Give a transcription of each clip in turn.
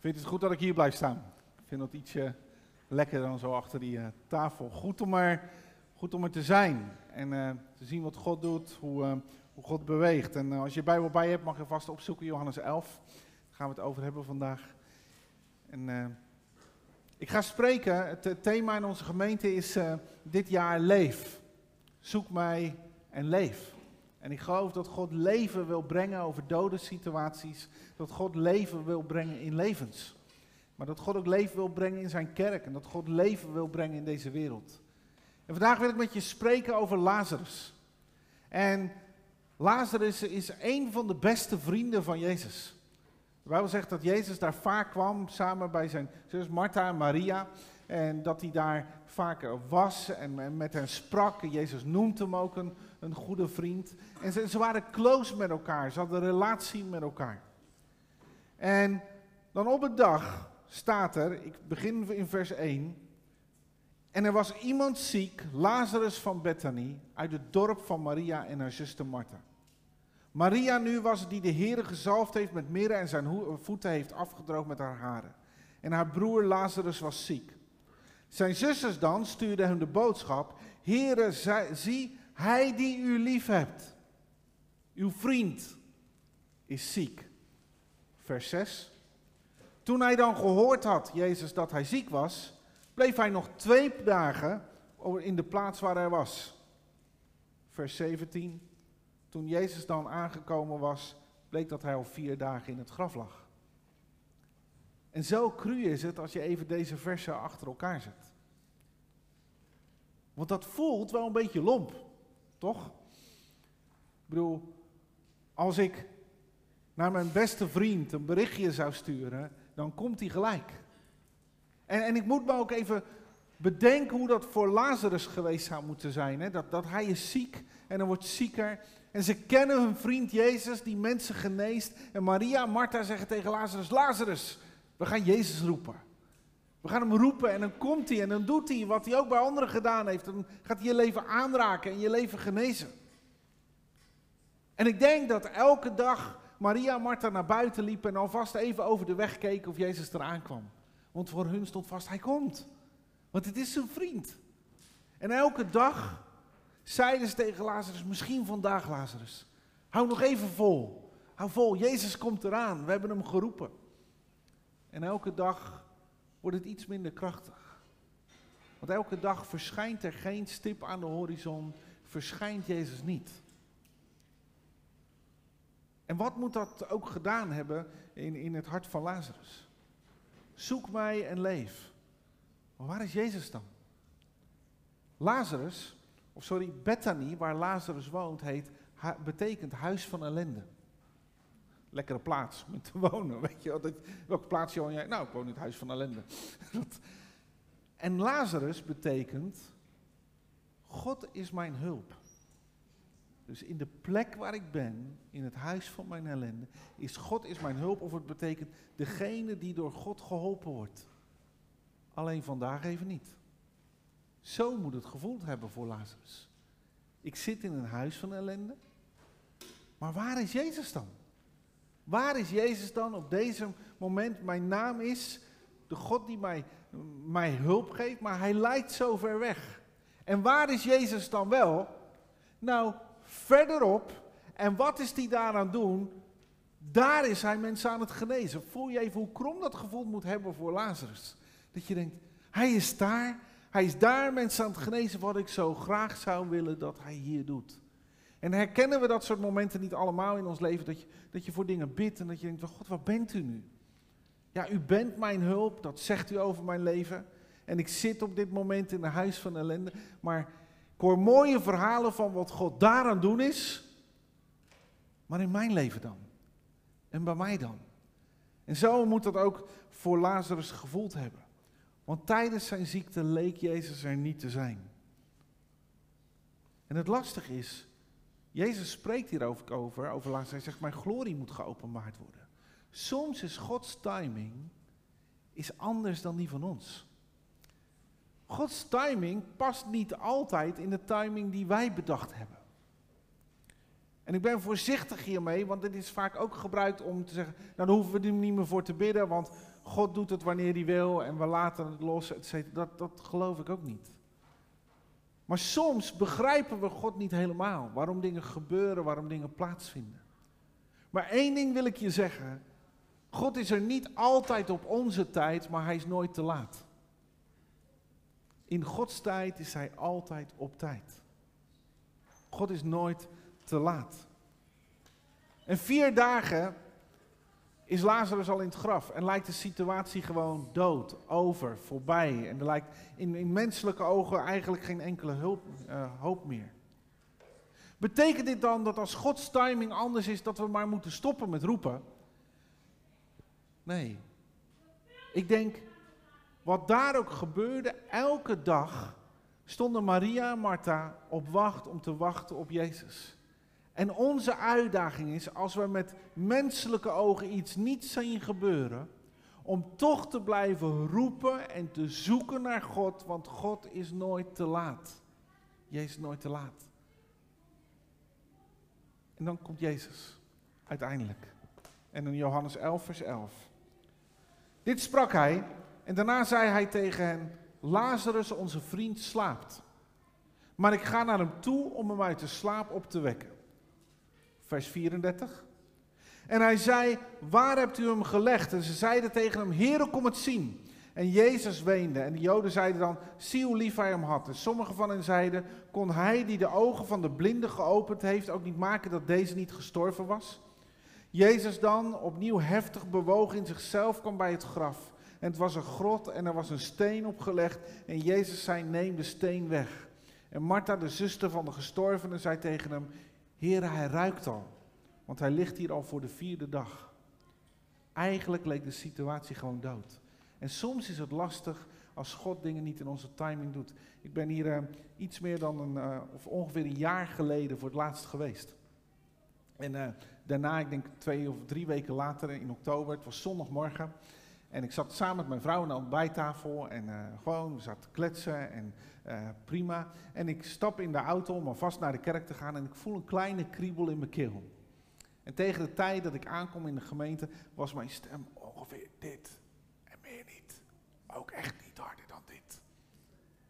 Vind je het goed dat ik hier blijf staan? Ik vind dat ietsje lekker dan zo achter die uh, tafel. Goed om, er, goed om er te zijn en uh, te zien wat God doet, hoe, uh, hoe God beweegt. En als je Bijbel bij hebt, mag je vast opzoeken, Johannes 11. Daar gaan we het over hebben vandaag. En ik ga spreken, het, het, thema in onze gemeente is dit jaar leef. Zoek mij en leef. En ik geloof dat God leven wil brengen over dode situaties. Dat God leven wil brengen in levens. Maar dat God ook leven wil brengen in zijn kerk. En dat God leven wil brengen in deze wereld. En vandaag wil ik met je spreken over Lazarus. En Lazarus is een van de beste vrienden van Jezus. De Bijbel zegt dat Jezus daar vaak kwam samen bij zijn zus Martha en Maria. En dat hij daar vaak was en met hen sprak. Jezus noemt hem ook een, een goede vriend. En ze, waren close met elkaar, ze hadden een relatie met elkaar. En dan op een dag staat er, ik begin in vers 1. En er was iemand ziek, Lazarus van Bethany, uit het dorp van Maria en haar zuster Martha. Maria nu was die de Heere gezalfd heeft met mirre en zijn voeten heeft afgedroogd met haar haren. En haar broer Lazarus was ziek. Zijn zusters dan stuurden hem de boodschap: Heere, zie, hij die u lief hebt, uw vriend, is ziek. Vers 6. Toen hij dan gehoord had, Jezus, dat hij ziek was, bleef hij nog twee dagen in de plaats waar hij was. Vers 17. Toen Jezus dan aangekomen was, bleek dat hij al vier dagen in het graf lag. En zo cru is het als je even deze versen achter elkaar zet. Want dat voelt wel een beetje lomp, toch? Ik bedoel, als ik naar mijn beste vriend een berichtje zou sturen, dan komt hij gelijk. En, en ik moet me ook even bedenken hoe dat voor Lazarus geweest zou moeten zijn. Hè? Dat, dat hij is ziek en dan wordt zieker. En ze kennen hun vriend Jezus, die mensen geneest. En Maria en Martha zeggen tegen Lazarus, Lazarus, we gaan Jezus roepen. We gaan hem roepen en dan komt hij en dan doet hij wat hij ook bij anderen gedaan heeft. Dan gaat hij je leven aanraken en je leven genezen. En ik denk dat elke dag Maria en Martha naar buiten liepen en alvast even over de weg keken of Jezus eraan kwam. Want voor hun stond vast, hij komt. Want het is zijn vriend. En elke dag zeiden ze tegen Lazarus, misschien vandaag Lazarus. Hou nog even vol. Hou vol, Jezus komt eraan. We hebben hem geroepen. En elke dag wordt het iets minder krachtig. Want elke dag verschijnt er geen stip aan de horizon, verschijnt Jezus niet. En wat moet dat ook gedaan hebben in, in het hart van Lazarus? Zoek mij en leef. Maar waar is Jezus dan? Lazarus, of sorry, Bethany, waar Lazarus woont, heet, betekent huis van ellende lekkere plaats om te wonen. Weet je, dat, welke plaats woon jij? Nou, ik woon in het huis van ellende. en Lazarus betekent, God is mijn hulp. Dus in de plek waar ik ben, in het huis van mijn ellende, is God is mijn hulp. Of het betekent degene die door God geholpen wordt. Alleen vandaag even niet. Zo moet het gevoeld hebben voor Lazarus. Ik zit in een huis van ellende. Maar waar is Jezus dan? Waar is Jezus dan op deze moment? Mijn naam is de God die mij, mij hulp geeft, maar hij lijkt zo ver weg. En waar is Jezus dan wel? Nou, verderop. En wat is hij daaraan doen? Daar is hij mensen aan het genezen. Voel je even hoe krom dat gevoel moet hebben voor Lazarus. Dat je denkt, hij is daar, hij is daar mensen aan het genezen wat ik zo graag zou willen dat hij hier doet. En herkennen we dat soort momenten niet allemaal in ons leven, dat je, dat je voor dingen bidt en dat je denkt, God, waar bent u nu? Ja, u bent mijn hulp, dat zegt u over mijn leven. En ik zit op dit moment in een huis van ellende, maar ik hoor mooie verhalen van wat God daaraan doen is, maar in mijn leven dan? En bij mij dan? En zo moet dat ook voor Lazarus gevoeld hebben. Want tijdens zijn ziekte leek Jezus er niet te zijn. En het lastige is, Jezus spreekt hier over, over. Hij zegt, mijn glorie moet geopenbaard worden. Soms is Gods timing is anders dan die van ons. Gods timing past niet altijd in de timing die wij bedacht hebben. En ik ben voorzichtig hiermee, want dit is vaak ook gebruikt om te zeggen, nou dan hoeven we er niet meer voor te bidden, want God doet het wanneer hij wil en we laten het los, etc. Dat, dat geloof ik ook niet. Maar soms begrijpen we God niet helemaal, waarom dingen gebeuren, waarom dingen plaatsvinden. Maar één ding wil ik je zeggen, God is er niet altijd op onze tijd, maar hij is nooit te laat. In Gods tijd is hij altijd op tijd. God is nooit te laat. En vier dagen is Lazarus al in het graf en lijkt de situatie gewoon dood, over, voorbij. En er lijkt in, menselijke ogen eigenlijk geen enkele hulp, uh, hoop meer. Betekent dit dan dat als Gods timing anders is, dat we maar moeten stoppen met roepen? Nee. Ik denk, wat daar ook gebeurde, elke dag stonden Maria en Martha op wacht om te wachten op Jezus. En onze uitdaging is, als we met menselijke ogen iets niet zien gebeuren, om toch te blijven roepen en te zoeken naar God, want God is nooit te laat. Jezus is nooit te laat. En dan komt Jezus, uiteindelijk. En in Johannes 11, vers 11. Dit sprak hij en daarna zei hij tegen hen, Lazarus, onze vriend, slaapt. Maar ik ga naar hem toe om hem uit de slaap op te wekken. Vers 34. En hij zei, waar hebt u hem gelegd? En ze zeiden tegen hem, Heere, kom het zien. En Jezus weende. En de Joden zeiden dan, zie hoe lief hij hem had. En sommigen van hen zeiden, kon hij die de ogen van de blinde geopend heeft ook niet maken dat deze niet gestorven was? Jezus dan, opnieuw heftig bewogen in zichzelf, kwam bij het graf. En het was een grot en er was een steen opgelegd. En Jezus zei, neem de steen weg. En Martha, de zuster van de gestorvene, zei tegen hem, Heere, hij ruikt al. Want hij ligt hier al voor de vierde dag. Eigenlijk leek de situatie gewoon dood. En soms is het lastig als God dingen niet in onze timing doet. Ik ben hier uh, iets meer dan een, uh, of ongeveer een jaar geleden voor het laatst geweest. En uh, daarna, ik denk twee of drie weken later in oktober, het was zondagmorgen. En ik zat samen met mijn vrouw aan de ontbijttafel en gewoon, we zaten te kletsen en prima. En ik stap in de auto om alvast naar de kerk te gaan en ik voel een kleine kriebel in mijn keel. En tegen de tijd dat ik aankom in de gemeente was mijn stem ongeveer dit ook echt niet harder dan dit.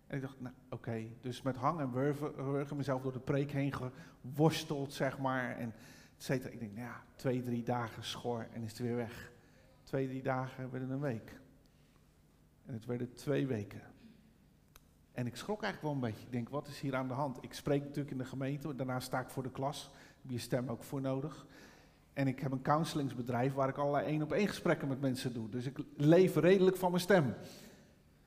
En ik dacht, nou oké, dus met hang en wurgen, mezelf door de preek heen geworsteld, zeg maar. En. Ik denk, nou ja, twee, drie dagen schor en is het weer weg. Twee, drie dagen werden een week. En het werden twee weken. En ik schrok eigenlijk wel een beetje. Ik denk, wat is hier aan de hand? Ik spreek natuurlijk in de gemeente, daarna sta ik voor de klas. Heb je stem ook voor nodig. En ik heb een counselingsbedrijf waar ik allerlei één op één gesprekken met mensen doe. Dus ik leef redelijk van mijn stem.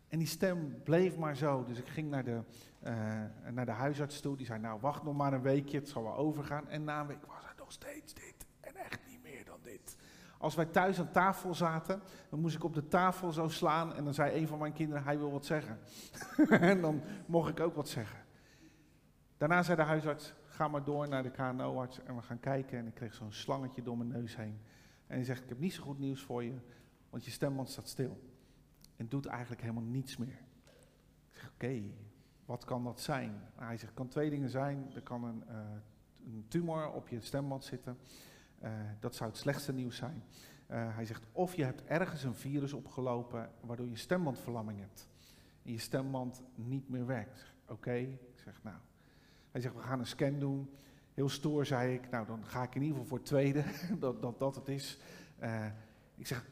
En die stem bleef maar zo. Dus ik ging naar de, uh, naar de huisarts toe. Die zei, nou wacht nog maar een weekje, het zal wel overgaan. En na een week was het nog steeds dit. En echt niet meer dan dit. Als wij thuis aan tafel zaten, dan moest ik op de tafel zo slaan. En dan zei een van mijn kinderen, hij wil wat zeggen. en dan mocht ik ook wat zeggen. Daarna zei de huisarts, ga maar door naar de KNO-arts en we gaan kijken. En ik kreeg zo'n slangetje door mijn neus heen. En hij zegt, ik heb niet zo goed nieuws voor je, want je stemband staat stil. En doet eigenlijk helemaal niets meer. Ik zeg, oké, wat kan dat zijn? Nou, hij zegt, kan twee dingen zijn. Er kan een, uh, een tumor op je stemband zitten. Uh, dat zou het slechtste nieuws zijn. Uh, hij zegt, of je hebt ergens een virus opgelopen waardoor je stembandverlamming hebt. En je stemband niet meer werkt. Oké, ik zeg, nou, hij zegt, we gaan een scan doen. Heel stoer zei ik, nou dan ga ik in ieder geval voor het tweede, dat, dat dat het is. Uh, ik zeg,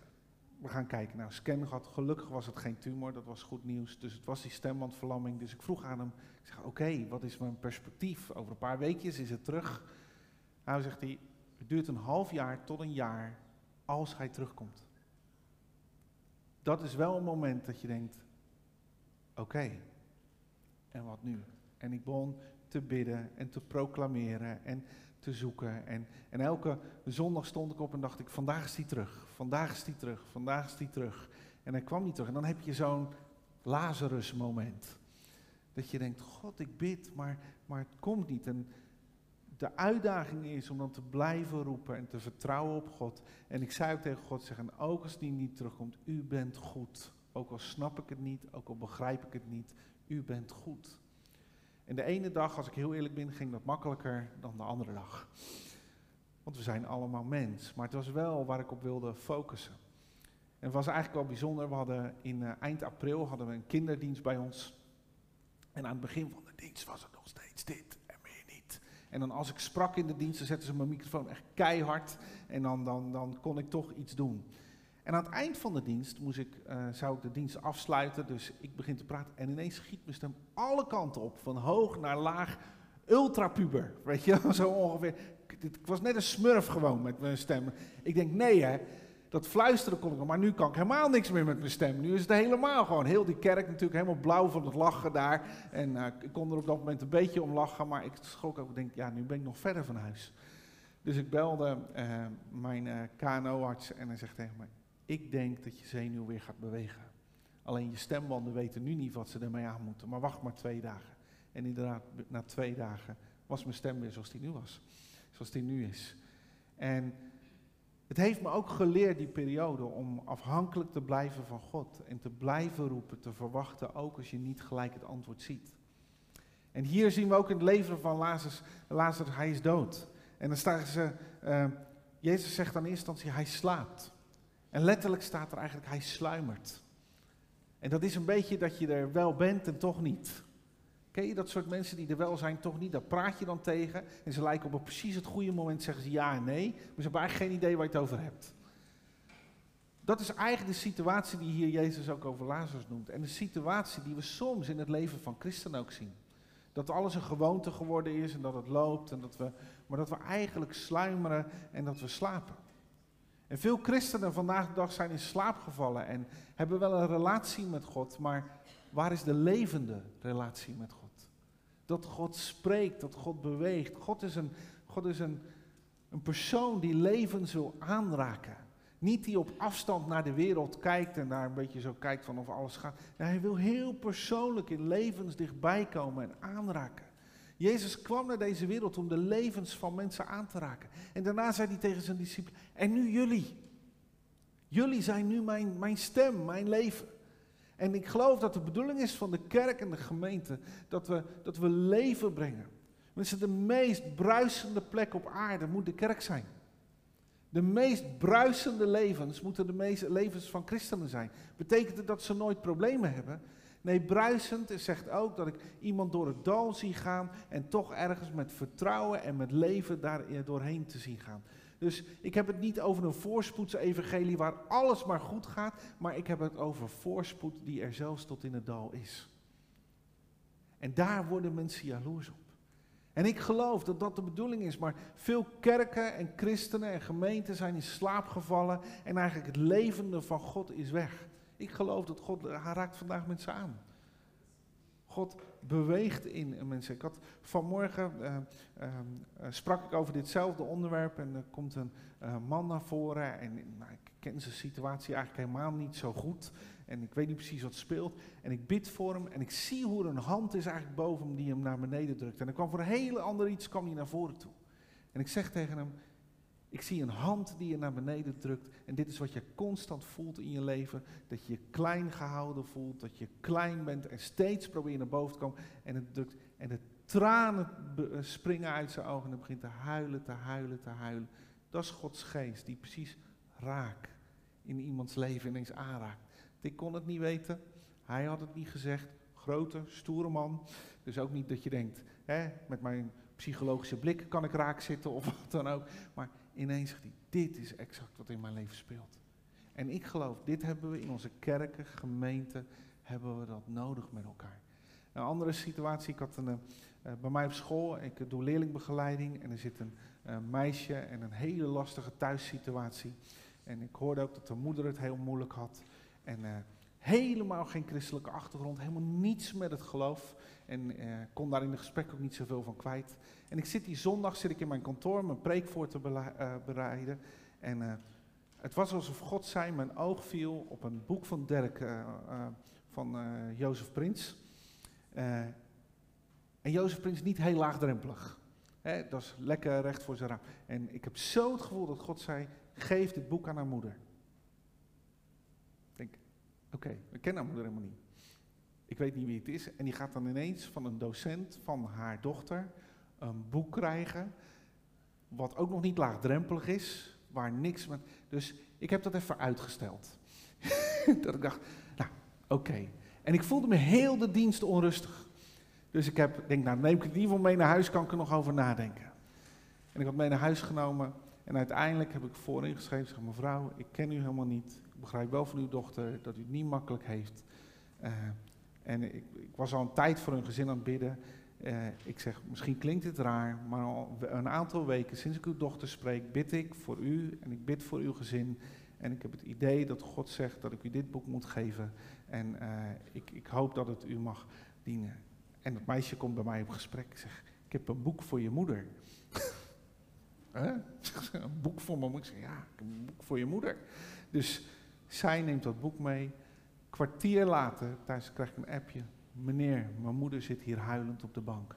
we gaan kijken. Nou, scan gehad. Gelukkig was het geen tumor, dat was goed nieuws. Dus het was die stembandverlamming. Dus ik vroeg aan hem, ik zeg, oké, wat is mijn perspectief? Over een paar weekjes is het terug. Nou, zegt hij, het duurt een half jaar tot een jaar als hij terugkomt. Dat is wel een moment dat je denkt, oké, en wat nu? En ik begon te bidden en te proclameren en te zoeken. En, en elke zondag stond ik op en dacht ik, vandaag is hij terug, vandaag is hij terug, vandaag is hij terug. En hij kwam niet terug. En dan heb je zo'n Lazarus moment. Dat je denkt, God, ik bid, maar, maar het komt niet. En de uitdaging is om dan te blijven roepen en te vertrouwen op God. En ik zei ook tegen God, zeggen, ook als die niet terugkomt, u bent goed. Ook al snap ik het niet, ook al begrijp ik het niet, u bent goed. En de ene dag, als ik heel eerlijk ben, ging dat makkelijker dan de andere dag. Want we zijn allemaal mens. Maar het was wel waar ik op wilde focussen. En het was eigenlijk wel bijzonder. We hadden in uh, eind april hadden we een kinderdienst bij ons. En aan het begin van de dienst was het nog steeds dit en dan als ik sprak in de dienst, dan zetten ze mijn microfoon echt keihard. En dan, dan, dan kon ik toch iets doen. En aan het eind van de dienst moest ik, uh, zou ik de dienst afsluiten. Dus ik begin te praten. En ineens schiet mijn stem alle kanten op. Van hoog naar laag. Ultrapuber. Weet je, zo ongeveer. Ik was net een smurf gewoon met mijn stem. Ik denk, nee hè dat fluisteren kon ik nog, maar nu kan ik helemaal niks meer met mijn stem. Nu is het helemaal gewoon, heel die kerk natuurlijk helemaal blauw van het lachen daar. En uh, ik kon er op dat moment een beetje om lachen, maar ik schrok ook, ik denk, ja, nu ben ik nog verder van huis. Dus ik belde uh, mijn uh, KNO-arts en hij zegt tegen mij, ik denk dat je zenuw weer gaat bewegen. Alleen je stembanden weten nu niet wat ze ermee aan moeten, maar wacht maar twee dagen. En inderdaad, na twee dagen was mijn stem weer zoals die nu was. Zoals die nu is. En het heeft me ook geleerd, die periode, om afhankelijk te blijven van God en te blijven roepen, te verwachten, ook als je niet gelijk het antwoord ziet. En hier zien we ook in het leven van Lazarus, Lazarus hij is dood. En dan staat ze, uh, Jezus zegt dan in eerste instantie, hij slaapt. En letterlijk staat er eigenlijk, hij sluimert. En dat is een beetje dat je er wel bent en toch niet. Ken je dat soort mensen die er wel zijn, toch niet? Daar praat je dan tegen. En ze lijken op precies het goede moment zeggen ze ja en nee. Maar ze hebben eigenlijk geen idee waar je het over hebt. Dat is eigenlijk de situatie die hier Jezus ook over Lazarus noemt. En de situatie die we soms in het leven van christenen ook zien. Dat alles een gewoonte geworden is en dat het loopt. En dat we, maar dat we eigenlijk sluimeren en dat we slapen. En veel christenen vandaag de dag zijn in slaap gevallen en hebben wel een relatie met God, maar waar is de levende relatie met God? Dat God spreekt, dat God beweegt. God is een, God is een, een persoon die levens wil aanraken. Niet die op afstand naar de wereld kijkt en daar een beetje zo kijkt van of alles gaat. Nee, hij wil heel persoonlijk in levens dichtbij komen en aanraken. Jezus kwam naar deze wereld om de levens van mensen aan te raken. En daarna zei hij tegen zijn discipelen, en nu jullie. Jullie zijn nu mijn, mijn stem, mijn leven. En ik geloof dat de bedoeling is van de kerk en de gemeente dat we, dat we leven brengen. Mensen, de meest bruisende plek op aarde moet de kerk zijn. De meest bruisende levens moeten de meeste levens van christenen zijn. Betekent het dat ze nooit problemen hebben? Nee, bruisend zegt ook dat ik iemand door het dal zie gaan en toch ergens met vertrouwen en met leven daar doorheen te zien gaan. Dus ik heb het niet over een voorspoedsevangelie waar alles maar goed gaat, maar ik heb het over voorspoed die er zelfs tot in het dal is. En daar worden mensen jaloers op. En ik geloof dat dat de bedoeling is, maar veel kerken en christenen en gemeenten zijn in slaap gevallen en eigenlijk het levende van God is weg. Ik geloof dat God, raakt vandaag mensen aan. God beweegt in mensen. Ik had vanmorgen uh, uh, sprak ik over ditzelfde onderwerp en er komt een uh, man naar voren en nou, ik ken zijn situatie eigenlijk helemaal niet zo goed en ik weet niet precies wat speelt. En ik bid voor hem en ik zie hoe er een hand is eigenlijk boven hem die hem naar beneden drukt. En er kwam voor een hele ander iets kwam hij naar voren toe. En ik zeg tegen hem ik zie een hand die je naar beneden drukt. En dit is wat je constant voelt in je leven. Dat je je klein gehouden voelt. Dat je klein bent en steeds probeert naar boven te komen. En het drukt. En de tranen eh, springen uit zijn ogen. En hij begint te huilen, te huilen, te huilen. Dat is Gods geest die precies raak in iemands leven ineens aanraakt. Ik kon het niet weten. Hij had het niet gezegd. Grote, stoere man. Dus ook niet dat je denkt, hè, met mijn psychologische blik kan ik raak zitten of wat dan ook. Maar ineens zegt hij, dit is exact wat in mijn leven speelt. En ik geloof, dit hebben we in onze kerken, gemeenten, hebben we dat nodig met elkaar. Een andere situatie, ik had een, uh, bij mij op school, ik doe leerlingbegeleiding en er zit een uh, meisje en een hele lastige thuissituatie. En ik hoorde ook dat de moeder het heel moeilijk had. En uh, helemaal geen christelijke achtergrond, helemaal niets met het geloof. En uh, kon daar in het gesprek ook niet zoveel van kwijt. En ik zit die zondag zit ik in mijn kantoor mijn preek voor te uh, bereiden. En uh, het was alsof God zei, mijn oog viel op een boek van Dirk, van Jozef Prins. en Jozef Prins niet heel laagdrempelig. Dat is lekker recht voor zijn raam. En ik heb zo het gevoel dat God zei, geef dit boek aan haar moeder. Ik denk, oké, we kennen haar moeder helemaal niet. Ik weet niet wie het is. En die gaat dan ineens van een docent van haar dochter een boek krijgen. wat ook nog niet laagdrempelig is, waar niks met. Dus ik heb dat even uitgesteld. dat ik dacht, nou, oké. En ik voelde me heel de dienst onrustig. Dus ik heb, denk, nou, neem ik het in ieder geval mee naar huis, kan ik er nog over nadenken. En ik had mee naar huis genomen en uiteindelijk heb ik voorin geschreven, zeg mevrouw, ik ken u helemaal niet. Ik begrijp wel van uw dochter dat u het niet makkelijk heeft. Uh, en ik, ik, was al een tijd voor hun gezin aan het bidden. Uh, ik zeg, misschien klinkt het raar, maar al een aantal weken sinds ik uw dochter spreek, bid ik voor u en ik bid voor uw gezin. En ik heb het idee dat God zegt dat ik u dit boek moet geven. En uh, ik, ik, hoop dat het u mag dienen. En dat meisje komt bij mij op gesprek. Ik zeg, ik heb een boek voor je moeder. Een boek voor mijn moeder. Ik zeg, ja, ik heb een boek voor je moeder. Dus zij neemt dat boek mee. Kwartier later, thuis krijg ik een appje. Meneer, mijn moeder zit hier huilend op de bank.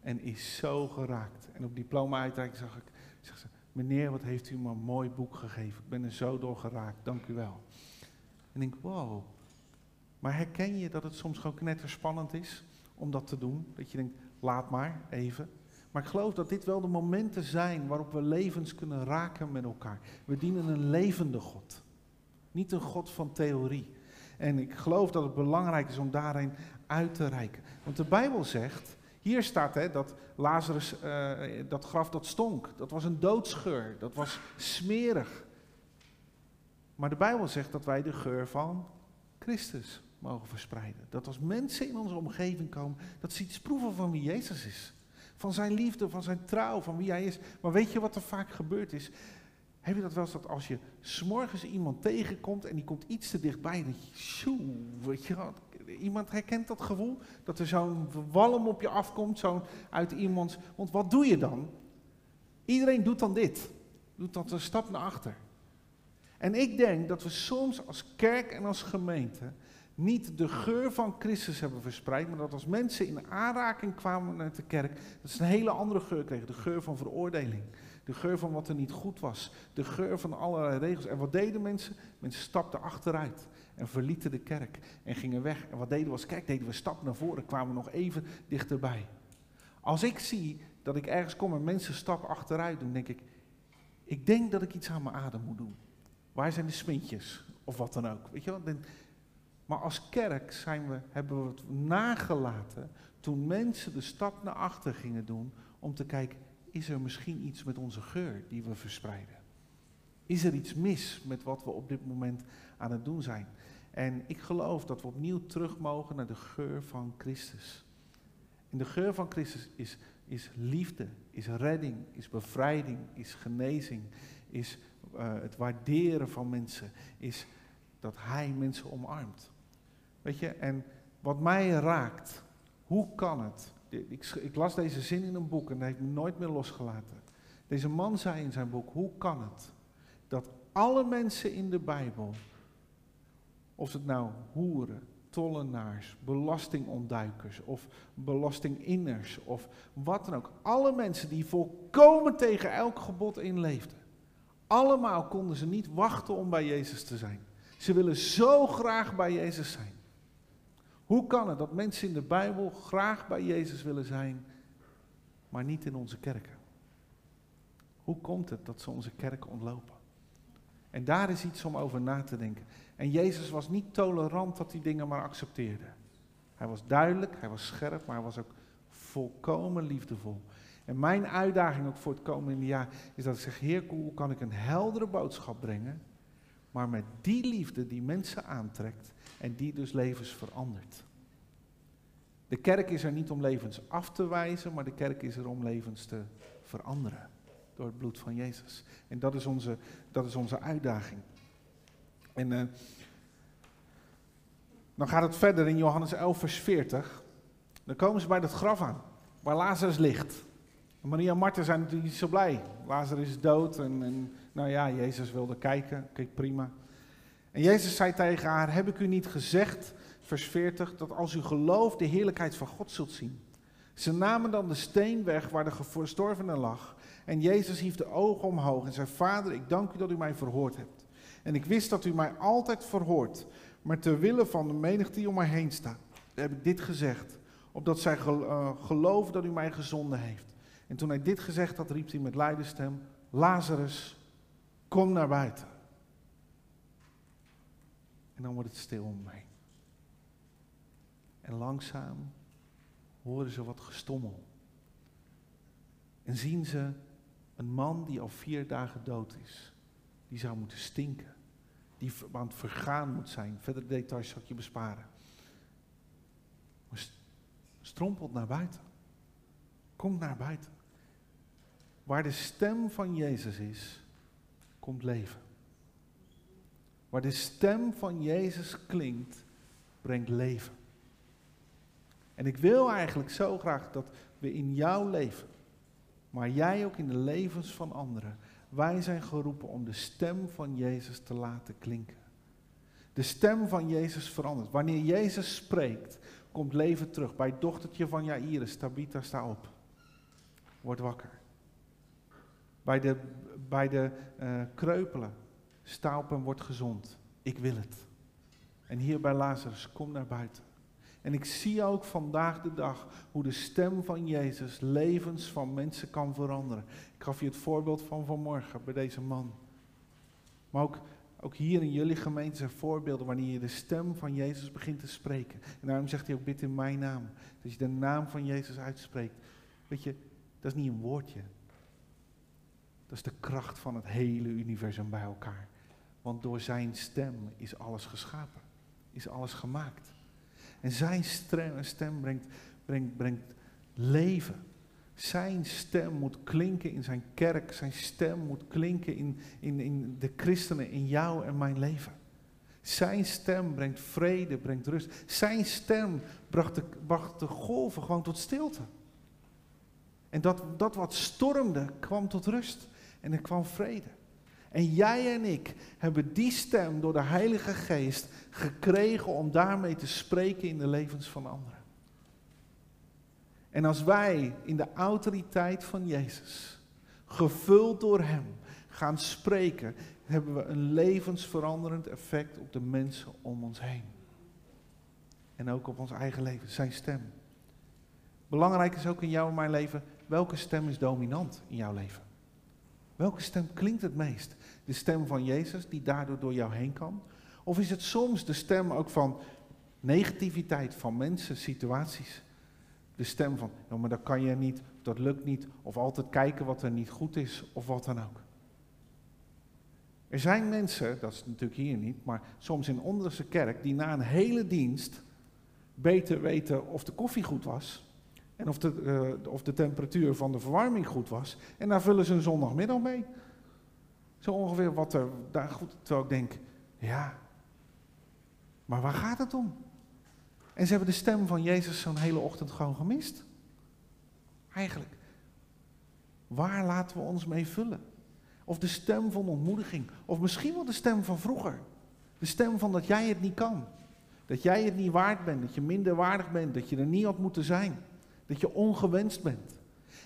En is zo geraakt. En op diploma-uitreiking zag ik, zeg ze, meneer, wat heeft u me een mooi boek gegeven. Ik ben er zo door geraakt, dank u wel. En ik denk, wow. Maar herken je dat het soms ook net spannend is om dat te doen? Dat je denkt, laat maar, even. Maar ik geloof dat dit wel de momenten zijn waarop we levens kunnen raken met elkaar. We dienen een levende God. Niet een God van theorie. En ik geloof dat het belangrijk is om daarin uit te reiken. Want de Bijbel zegt, hier staat hè, dat Lazarus, uh, dat graf dat stonk. Dat was een doodsgeur. Dat was smerig. Maar de Bijbel zegt dat wij de geur van Christus mogen verspreiden. Dat als mensen in onze omgeving komen, dat ze iets proeven van wie Jezus is. Van zijn liefde, van zijn trouw, van wie hij is. Maar weet je wat er vaak gebeurd is? Heb je dat wel eens dat als je s'morgens iemand tegenkomt en die komt iets te dichtbij, dat je, weet je iemand herkent dat gevoel? Dat er zo'n walm op je afkomt, zo'n uit iemands, want wat doe je dan? Iedereen doet dan dit, doet dan een stap naar achter. En ik denk dat we soms als kerk en als gemeente niet de geur van Christus hebben verspreid, maar dat als mensen in aanraking kwamen met de kerk, dat ze een hele andere geur kregen. De geur van veroordeling. De geur van wat er niet goed was. De geur van allerlei regels. En wat deden mensen? Mensen stapten achteruit en verlieten de kerk en gingen weg. En wat deden we als? Deden we stap naar voren, kwamen nog even dichterbij. Als ik zie dat ik ergens kom en mensen stap achteruit doen, denk ik, ik denk dat ik iets aan mijn adem moet doen. Waar zijn de smintjes? Of wat dan ook. Weet je wel? Maar als kerk zijn we, hebben we het nagelaten toen mensen de stap naar achter gingen doen om te kijken, is er misschien iets met onze geur die we verspreiden? Is er iets mis met wat we op dit moment aan het doen zijn? En ik geloof dat we opnieuw terug mogen naar de geur van Christus. En de geur van Christus is, is liefde, is redding, is bevrijding, is genezing, is uh, het waarderen van mensen, is dat Hij mensen omarmt. Weet je, en wat mij raakt, hoe kan het? Ik, ik, las deze zin in een boek en dat heeft me nooit meer losgelaten. Deze man zei in zijn boek, hoe kan het dat alle mensen in de Bijbel, of het nou hoeren, tollenaars, belastingontduikers of belastinginners of wat dan ook, alle mensen die volkomen tegen elk gebod inleefden, allemaal konden ze niet wachten om bij Jezus te zijn. Ze willen zo graag bij Jezus zijn. Hoe kan het dat mensen in de Bijbel graag bij Jezus willen zijn, maar niet in onze kerken? Hoe komt het dat ze onze kerken ontlopen? En daar is iets om over na te denken. En Jezus was niet tolerant dat die dingen maar accepteerde. Hij was duidelijk, hij was scherp, maar hij was ook volkomen liefdevol. En mijn uitdaging ook voor het komende jaar is dat ik zeg, Heer, hoe kan ik een heldere boodschap brengen, maar met die liefde die mensen aantrekt en die dus levens verandert. De kerk is er niet om levens af te wijzen, maar de kerk is er om levens te veranderen door het bloed van Jezus. En dat is onze, dat is onze uitdaging. En uh, dan gaat het verder in Johannes 11, vers 40. Dan komen ze bij dat graf aan, waar Lazarus ligt. Maria en Martha zijn natuurlijk niet zo blij. Lazarus is dood en, en nou ja, Jezus wilde kijken. Kijk, prima. En Jezus zei tegen haar, heb ik u niet gezegd, vers 40, dat als u gelooft de heerlijkheid van God zult zien. Ze namen dan de steen weg waar de verstorvene lag. En Jezus hief de ogen omhoog en zei, Vader, ik dank u dat u mij verhoord hebt. En ik wist dat u mij altijd verhoort. Maar ter wille van de menigte die om mij heen staat, heb ik dit gezegd. Opdat zij eh, geloven dat u mij gezonden heeft. En toen hij dit gezegd had, riep hij met luide Lazarus, kom naar buiten. En dan wordt het stil om mij. En langzaam horen ze wat gestommel. En zien ze een man die al vier dagen dood is. Die zou moeten stinken. Die aan het vergaan moet zijn. Verder details zal ik je besparen. Maar strompelt naar buiten. Komt naar buiten. Waar de stem van Jezus is, komt leven. Waar de stem van Jezus klinkt, brengt leven. En ik wil eigenlijk zo graag dat we in jouw leven, maar jij ook in de levens van anderen, wij zijn geroepen om de stem van Jezus te laten klinken. De stem van Jezus verandert. Wanneer Jezus spreekt, komt leven terug. Bij dochtertje van Jairus, Tabitha, sta op. Word wakker. Bij de, bij de uh, kreupelen, sta op en word gezond. Ik wil het. En hier bij Lazarus, kom naar buiten. En ik zie ook vandaag de dag hoe de stem van Jezus levens van mensen kan veranderen. Ik gaf je het voorbeeld van vanmorgen bij deze man. Maar ook, ook hier in jullie gemeente zijn voorbeelden wanneer je de stem van Jezus begint te spreken. En daarom zegt hij ook bid in mijn naam. Dat je de naam van Jezus uitspreekt. Weet je, dat is niet een woordje. Dat is de kracht van het hele universum bij elkaar. Want door zijn stem is alles geschapen. Is alles gemaakt. En zijn stem brengt, brengt, brengt leven. Zijn stem moet klinken in zijn kerk. Zijn stem moet klinken in, in, in de christenen, in jou en mijn leven. Zijn stem brengt vrede, brengt rust. Zijn stem bracht de, bracht de golven gewoon tot stilte. En dat, dat wat stormde kwam tot rust. En er kwam vrede. En jij en ik hebben die stem door de Heilige Geest gekregen om daarmee te spreken in de levens van anderen. En als wij in de autoriteit van Jezus, gevuld door Hem, gaan spreken, hebben we een levensveranderend effect op de mensen om ons heen. En ook op ons eigen leven, zijn stem. Belangrijk is ook in jouw en mijn leven, welke stem is dominant in jouw leven? Welke stem klinkt het meest? De stem van Jezus die daardoor door jou heen kan? Of is het soms de stem ook van negativiteit van mensen, situaties? De stem van, nou maar dat kan je niet, dat lukt niet, of altijd kijken wat er niet goed is, of wat dan ook. Er zijn mensen, dat is natuurlijk hier niet, maar soms in onderste kerk, die na een hele dienst beter weten of de koffie goed was en of de, uh, of de temperatuur van de verwarming goed was. En daar vullen ze een zondagmiddag mee. Zo ongeveer wat er daar goed. Terwijl ik denk, ja, maar waar gaat het om? En ze hebben de stem van Jezus zo'n hele ochtend gewoon gemist. Eigenlijk. Waar laten we ons mee vullen? Of de stem van ontmoediging. Of misschien wel de stem van vroeger. De stem van dat jij het niet kan. Dat jij het niet waard bent. Dat je minder waardig bent. Dat je er niet had moeten zijn. Dat je ongewenst bent.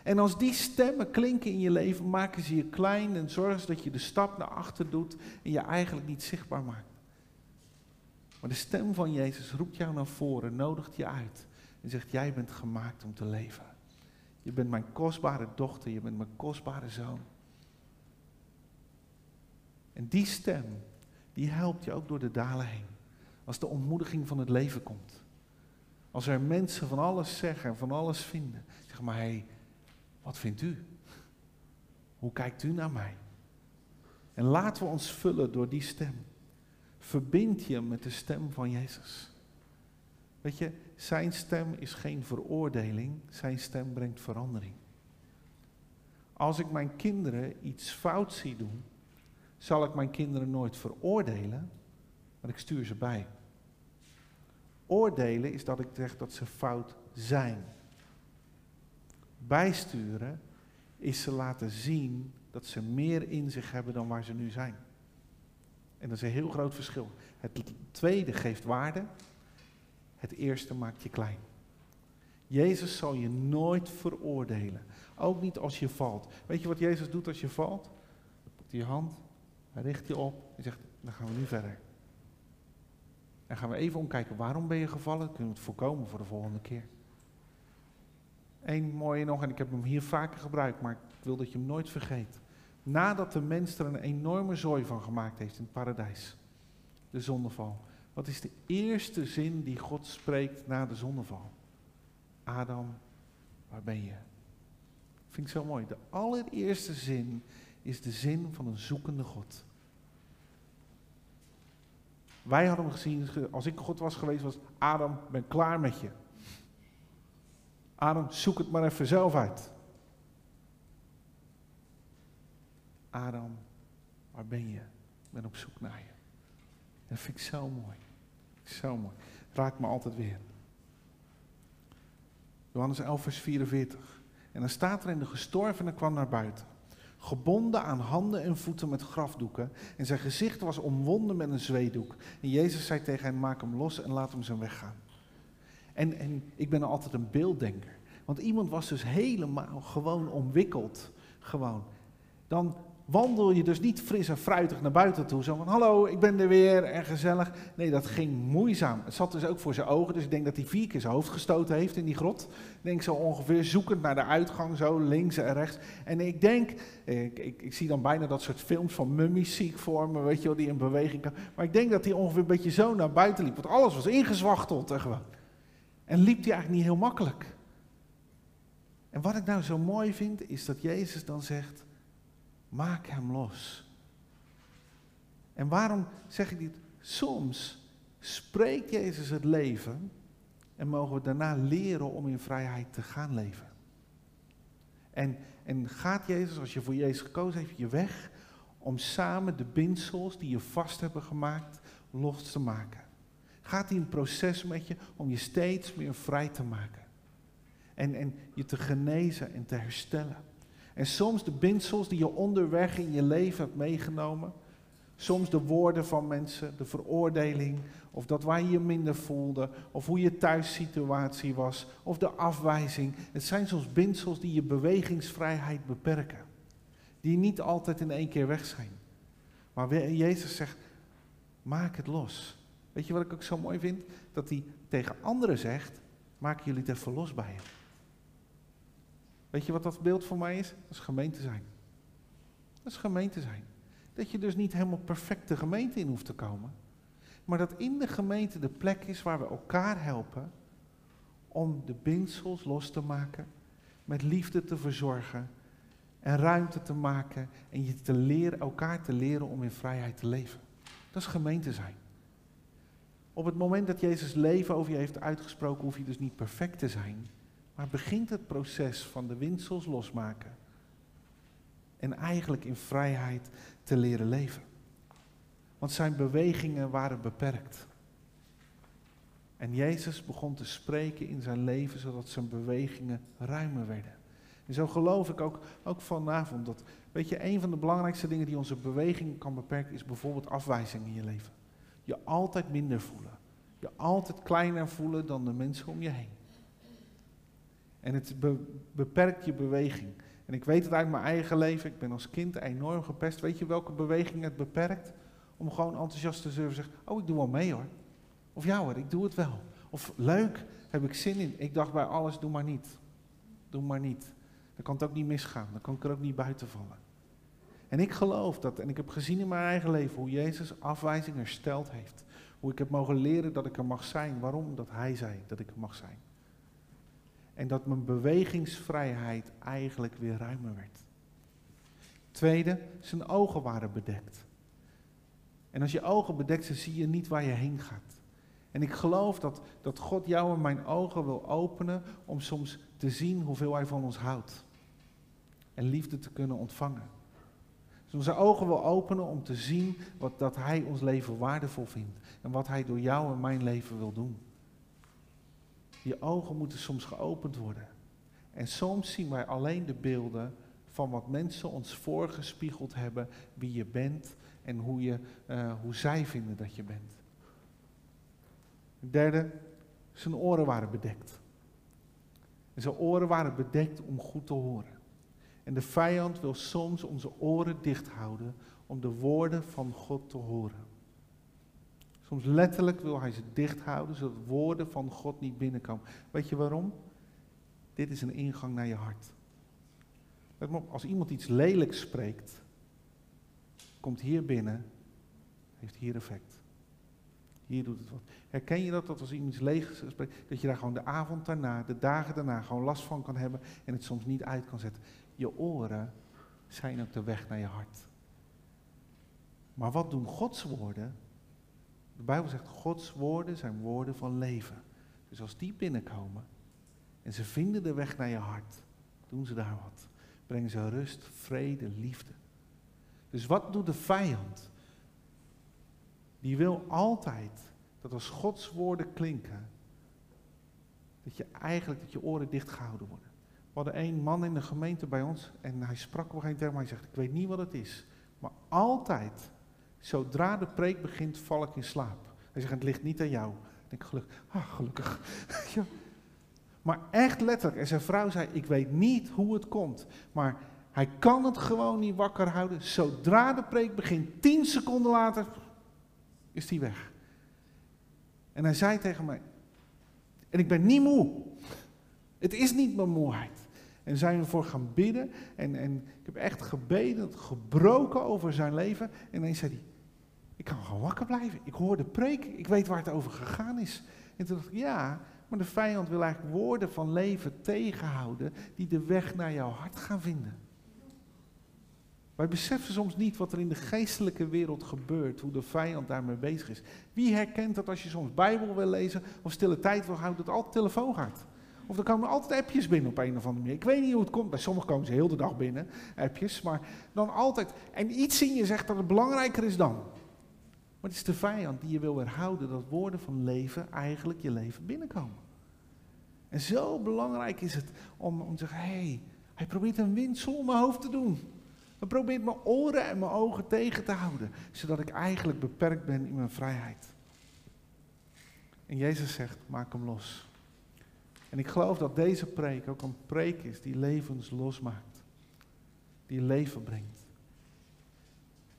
En als die stemmen klinken in je leven, maken ze je klein en zorgen dat je de stap naar achter doet en je eigenlijk niet zichtbaar maakt. Maar de stem van Jezus roept jou naar voren, nodigt je uit en zegt: Jij bent gemaakt om te leven. Je bent mijn kostbare dochter, je bent mijn kostbare zoon. En die stem, die helpt je ook door de dalen heen. Als de ontmoediging van het leven komt. Als er mensen van alles zeggen en van alles vinden. Zeg maar, hé, hey, wat vindt u? Hoe kijkt u naar mij? En laten we ons vullen door die stem. Verbind je met de stem van Jezus. Weet je, zijn stem is geen veroordeling, zijn stem brengt verandering. Als ik mijn kinderen iets fout zie doen, zal ik mijn kinderen nooit veroordelen, maar ik stuur ze bij. Oordelen is dat ik zeg dat ze fout zijn. Bijsturen is ze laten zien dat ze meer in zich hebben dan waar ze nu zijn. En dat is een heel groot verschil. Het tweede geeft waarde, het eerste maakt je klein. Jezus zal je nooit veroordelen. Ook niet als je valt. Weet je wat Jezus doet als je valt? Dan pakt hij je hand, hij richt je op en zegt, dan gaan we nu verder. En gaan we even omkijken, waarom ben je gevallen? Kunnen we het voorkomen voor de volgende keer. Eén mooie nog, en ik heb hem hier vaker gebruikt, maar ik wil dat je hem nooit vergeet. Nadat de mens er een enorme zooi van gemaakt heeft in het paradijs, de zondeval. Wat is de eerste zin die God spreekt na de zondeval? Adam, waar ben je? Vind ik zo mooi. De allereerste zin is de zin van een zoekende God. Wij hadden hem gezien, als ik God was geweest, was Adam, ben klaar met je. Adam, zoek het maar even zelf uit. Adam, waar ben je? Ik ben op zoek naar je. Dat vind ik zo mooi. Zo mooi. Raakt me altijd weer. Johannes 11, vers 44. En dan staat er in de gestorvene kwam naar buiten. Gebonden aan handen en voeten met grafdoeken. En zijn gezicht was omwonden met een zweedoek. En Jezus zei tegen hen, maak hem los en laat hem zijn weg gaan. En, en ik ben altijd een beelddenker. Want iemand was dus helemaal gewoon omwikkeld. Gewoon. Dan wandel je dus niet fris en fruitig naar buiten toe. Zo van, hallo, ik ben er weer en gezellig. Nee, dat ging moeizaam. Het zat dus ook voor zijn ogen. Dus ik denk dat hij vier keer zijn hoofd gestoten heeft in die grot. Ik denk zo ongeveer zoekend naar de uitgang, zo links en rechts. En ik denk, ik, ik, ik zie dan bijna dat soort films van mummies zie voor me, weet je wel, die in beweging kan. Maar ik denk dat hij ongeveer een beetje zo naar buiten liep. Want alles was ingezwachteld en gewoon. En liep hij eigenlijk niet heel makkelijk. En wat ik nou zo mooi vind, is dat Jezus dan zegt, maak hem los. En waarom zeg ik dit? Soms spreekt Jezus het leven en mogen we daarna leren om in vrijheid te gaan leven. En, en gaat Jezus, als je voor Jezus gekozen heeft, je weg om samen de bindsels die je vast hebben gemaakt los te maken. Gaat hij een proces met je om je steeds meer vrij te maken. En, en je te genezen en te herstellen. En soms de bindsels die je onderweg in je leven hebt meegenomen. Soms de woorden van mensen, de veroordeling, of dat waar je je minder voelde, of hoe je thuissituatie was, of de afwijzing. Het zijn soms bindsels die je bewegingsvrijheid beperken. Die niet altijd in één keer weg zijn. Maar Jezus zegt, maak het los. Weet je wat ik ook zo mooi vind? Dat hij tegen anderen zegt, maak jullie bij je. Weet je wat dat beeld voor mij is? Dat is gemeente zijn. Dat is gemeente zijn. Dat je dus niet helemaal perfecte gemeente in hoeft te komen. Maar dat in de gemeente de plek is waar we elkaar helpen om de bindsels los te maken, met liefde te verzorgen en ruimte te maken en je te leren, elkaar te leren om in vrijheid te leven. Dat is gemeente zijn. Op het moment dat Jezus leven over je heeft uitgesproken, hoef je dus niet perfect te zijn. Maar begint het proces van de winsels losmaken. En eigenlijk in vrijheid te leren leven. Want zijn bewegingen waren beperkt. En Jezus begon te spreken in zijn leven zodat zijn bewegingen ruimer werden. En zo geloof ik ook, ook vanavond dat, weet je, een van de belangrijkste dingen die onze beweging kan beperken is bijvoorbeeld afwijzing in je leven. Je altijd minder voelen. Je altijd kleiner voelen dan de mensen om je heen. En het beperkt je beweging. En ik weet het uit mijn eigen leven. Ik ben als kind enorm gepest. Weet je welke beweging het beperkt? Om gewoon enthousiast te zullen zeggen: Oh, ik doe wel mee hoor. Of ja hoor, ik doe het wel. Of leuk, heb ik zin in. Ik dacht bij alles: Doe maar niet. Doe maar niet. Dan kan het ook niet misgaan. Dan kan ik er ook niet buiten vallen. En ik geloof dat, en ik heb gezien in mijn eigen leven hoe Jezus afwijzing hersteld heeft. Hoe ik heb mogen leren dat ik er mag zijn. Waarom? Dat Hij zei dat ik er mag zijn. En dat mijn bewegingsvrijheid eigenlijk weer ruimer werd. Tweede, zijn ogen waren bedekt. En als je ogen bedekt zijn, zie je niet waar je heen gaat. En ik geloof dat, dat God jou en mijn ogen wil openen om soms te zien hoeveel Hij van ons houdt. En liefde te kunnen ontvangen. Dus onze ogen wil openen om te zien wat, dat Hij ons leven waardevol vindt. En wat Hij door jou en mijn leven wil doen. Je ogen moeten soms geopend worden. En soms zien wij alleen de beelden van wat mensen ons voorgespiegeld hebben, wie je bent en hoe, je, uh, hoe zij vinden dat je bent. derde, zijn oren waren bedekt. En zijn oren waren bedekt om goed te horen. En de vijand wil soms onze oren dicht houden om de woorden van God te horen. Soms letterlijk wil hij ze dicht houden, zodat woorden van God niet binnenkomen. Weet je waarom? dit is een ingang naar je hart. Als iemand iets lelijks spreekt, komt hier binnen, heeft hier effect. Hier doet het wat. Herken je dat, dat als iemand iets leeg spreekt, dat je daar gewoon de avond daarna, de dagen daarna gewoon last van kan hebben en het soms niet uit kan zetten? Je oren zijn ook de weg naar je hart. Maar wat doen Gods woorden? De Bijbel zegt, Gods woorden zijn woorden van leven. Dus als die binnenkomen en ze vinden de weg naar je hart, doen ze daar wat. Brengen ze rust, vrede, liefde. Dus wat doet de vijand? Die wil altijd dat als Gods woorden klinken, dat je eigenlijk, dat je oren dichtgehouden worden. Hadden een man in de gemeente bij ons en hij sprak op een tegen mij. Hij zegt, ik weet niet wat het is, maar altijd, zodra de preek begint, val ik in slaap. Hij zegt, het ligt niet aan jou. Ik denk, gelukkig. Ah, gelukkig. Maar echt letterlijk. En zijn vrouw zei, ik weet niet hoe het komt, maar hij kan het gewoon niet wakker houden. Zodra de preek begint, tien seconden later, is hij weg. En hij zei tegen mij, en ik ben niet moe. Het is niet mijn moeheid. En zijn we voor gaan bidden. En, en ik heb echt gebeden, gebroken over zijn leven. En ineens zei hij, ik kan gewoon wakker blijven. Ik hoor de preek, ik weet waar het over gegaan is. En toen dacht ik, ja, maar de vijand wil eigenlijk woorden van leven tegenhouden die de weg naar jouw hart gaan vinden. Wij beseffen soms niet wat er in de geestelijke wereld gebeurt, hoe de vijand daarmee bezig is. Wie herkent dat als je soms Bijbel wil lezen of stille tijd wil houden, dat altijd telefoon gaat? Of er komen altijd appjes binnen op een of andere manier. Ik weet niet hoe het komt. Bij sommigen komen ze heel de dag binnen, appjes. Maar dan altijd. En iets in je zegt dat het belangrijker is dan. Maar het is de vijand die je wil weerhouden dat woorden van leven eigenlijk je leven binnenkomen. En zo belangrijk is het om, om te zeggen, hé, hey, hij probeert een windsel om mijn hoofd te doen. Hij probeert mijn oren en mijn ogen tegen te houden, zodat ik eigenlijk beperkt ben in mijn vrijheid. En Jezus zegt, maak hem los. En ik geloof dat deze preek ook een preek is die levens losmaakt. Die leven brengt.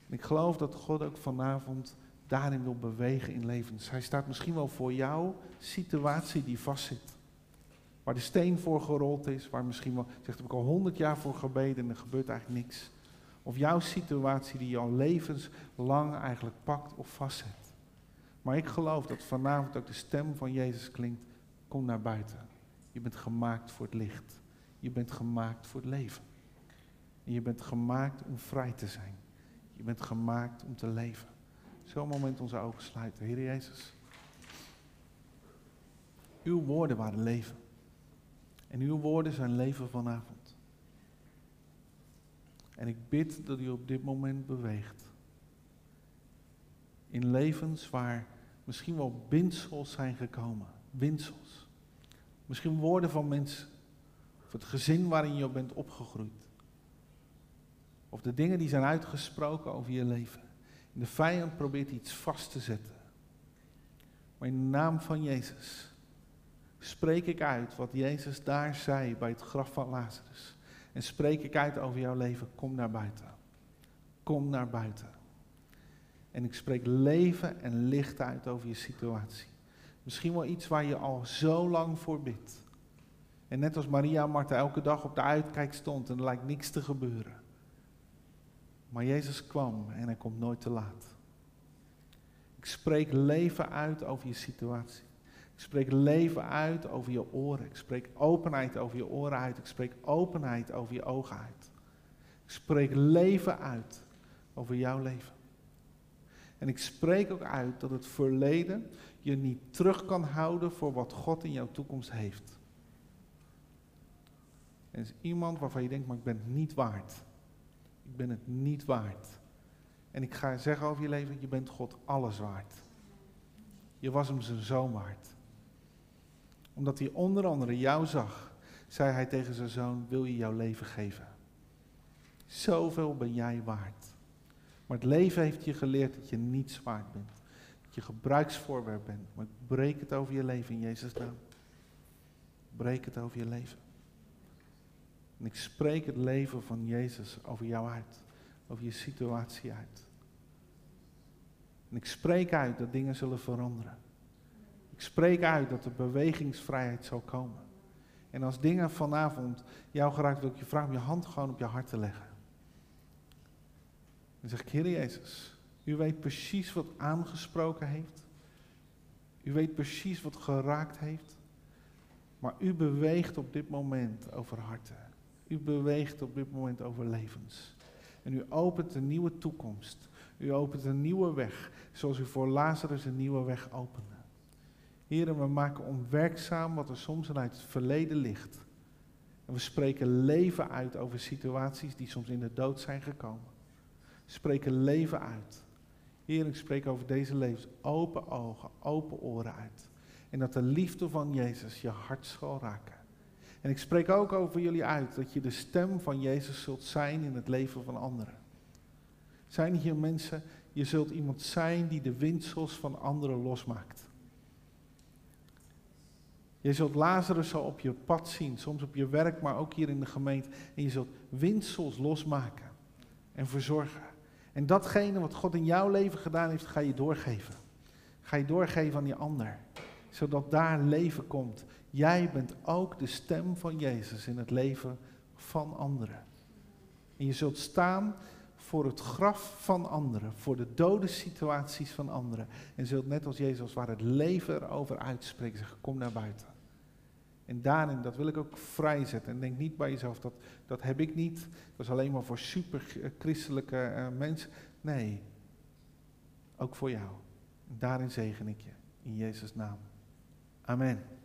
En ik geloof dat God ook vanavond daarin wil bewegen in levens. Hij staat misschien wel voor jouw situatie die vastzit. Waar de steen voor gerold is, waar misschien wel, zegt heb ik al honderd jaar voor gebeden en er gebeurt eigenlijk niks. Of jouw situatie die al levenslang eigenlijk pakt of vastzet. Maar ik geloof dat vanavond ook de stem van Jezus klinkt, kom naar buiten. Je bent gemaakt voor het licht. Je bent gemaakt voor het leven. En je bent gemaakt om vrij te zijn. Je bent gemaakt om te leven. Zo'n moment onze ogen sluiten. Heer Jezus. Uw woorden waren leven. En uw woorden zijn leven vanavond. En ik bid dat u op dit moment beweegt. In levens waar misschien wel windsels zijn gekomen. Windsels. Misschien woorden van mensen. Of het gezin waarin je bent opgegroeid. Of de dingen die zijn uitgesproken over je leven. En de vijand probeert iets vast te zetten. Maar in de naam van Jezus spreek ik uit wat Jezus daar zei bij het graf van Lazarus. En spreek ik uit over jouw leven. Kom naar buiten. Kom naar buiten. En ik spreek leven en licht uit over je situatie. Misschien wel iets waar je al zo lang voor bidt. En net als Maria en Martha elke dag op de uitkijk stond en er lijkt niks te gebeuren. Maar Jezus kwam en hij komt nooit te laat. Ik spreek leven uit over je situatie. Ik spreek leven uit over je oren. Ik spreek openheid over je oren uit. Ik spreek openheid over je ogen uit. Ik spreek leven uit over jouw leven. En ik spreek ook uit dat het verleden je niet terug kan houden voor wat God in jouw toekomst heeft. Er is iemand waarvan je denkt, maar ik ben het niet waard. Ik ben het niet waard. En ik ga zeggen over je leven, je bent God alles waard. Je was hem zijn zoon waard. Omdat hij onder andere jou zag, zei hij tegen zijn zoon, wil je jouw leven geven? Zoveel ben jij waard. Maar het leven heeft je geleerd dat je niets waard bent. Je gebruiksvoorwerp bent. Maar ik breek het over je leven in Jezus' naam. Breek het over je leven. En ik spreek het leven van Jezus over jou uit. Over je situatie uit. En ik spreek uit dat dingen zullen veranderen. Ik spreek uit dat er bewegingsvrijheid zal komen. En als dingen vanavond jou geraakt, wil ik je vragen om je hand gewoon op je hart te leggen. Dan zeg ik, Heer Jezus, u weet precies wat aangesproken heeft. U weet precies wat geraakt heeft. Maar u beweegt op dit moment over harten. U beweegt op dit moment over levens. En u opent een nieuwe toekomst. U opent een nieuwe weg, zoals u voor Lazarus een nieuwe weg opende. Heren, we maken onwerkzaam wat er soms uit het verleden ligt. En we spreken leven uit over situaties die soms in de dood zijn gekomen. We spreken leven uit. Heer, ik spreek over deze levens open ogen, open oren uit. En dat de liefde van Jezus je hart zal raken. En ik spreek ook over jullie uit dat je de stem van Jezus zult zijn in het leven van anderen. Zijn hier mensen, je zult iemand zijn die de windsels van anderen losmaakt. Je zult Lazarus zo op je pad zien, soms op je werk, maar ook hier in de gemeente. En je zult windsels losmaken en verzorgen. En datgene wat God in jouw leven gedaan heeft, ga je doorgeven. Ga je doorgeven aan die ander, zodat daar leven komt. Jij bent ook de stem van Jezus in het leven van anderen. En je zult staan voor het graf van anderen, voor de dode situaties van anderen. En zult net als Jezus waar het leven erover uitspreken, zeggen, kom naar buiten. En daarin, dat wil ik ook vrijzetten. En denk niet bij jezelf, dat, dat heb ik niet. Dat is alleen maar voor super christelijke uh, mensen. Nee, ook voor jou. En daarin zegen ik je. In Jezus' naam. Amen.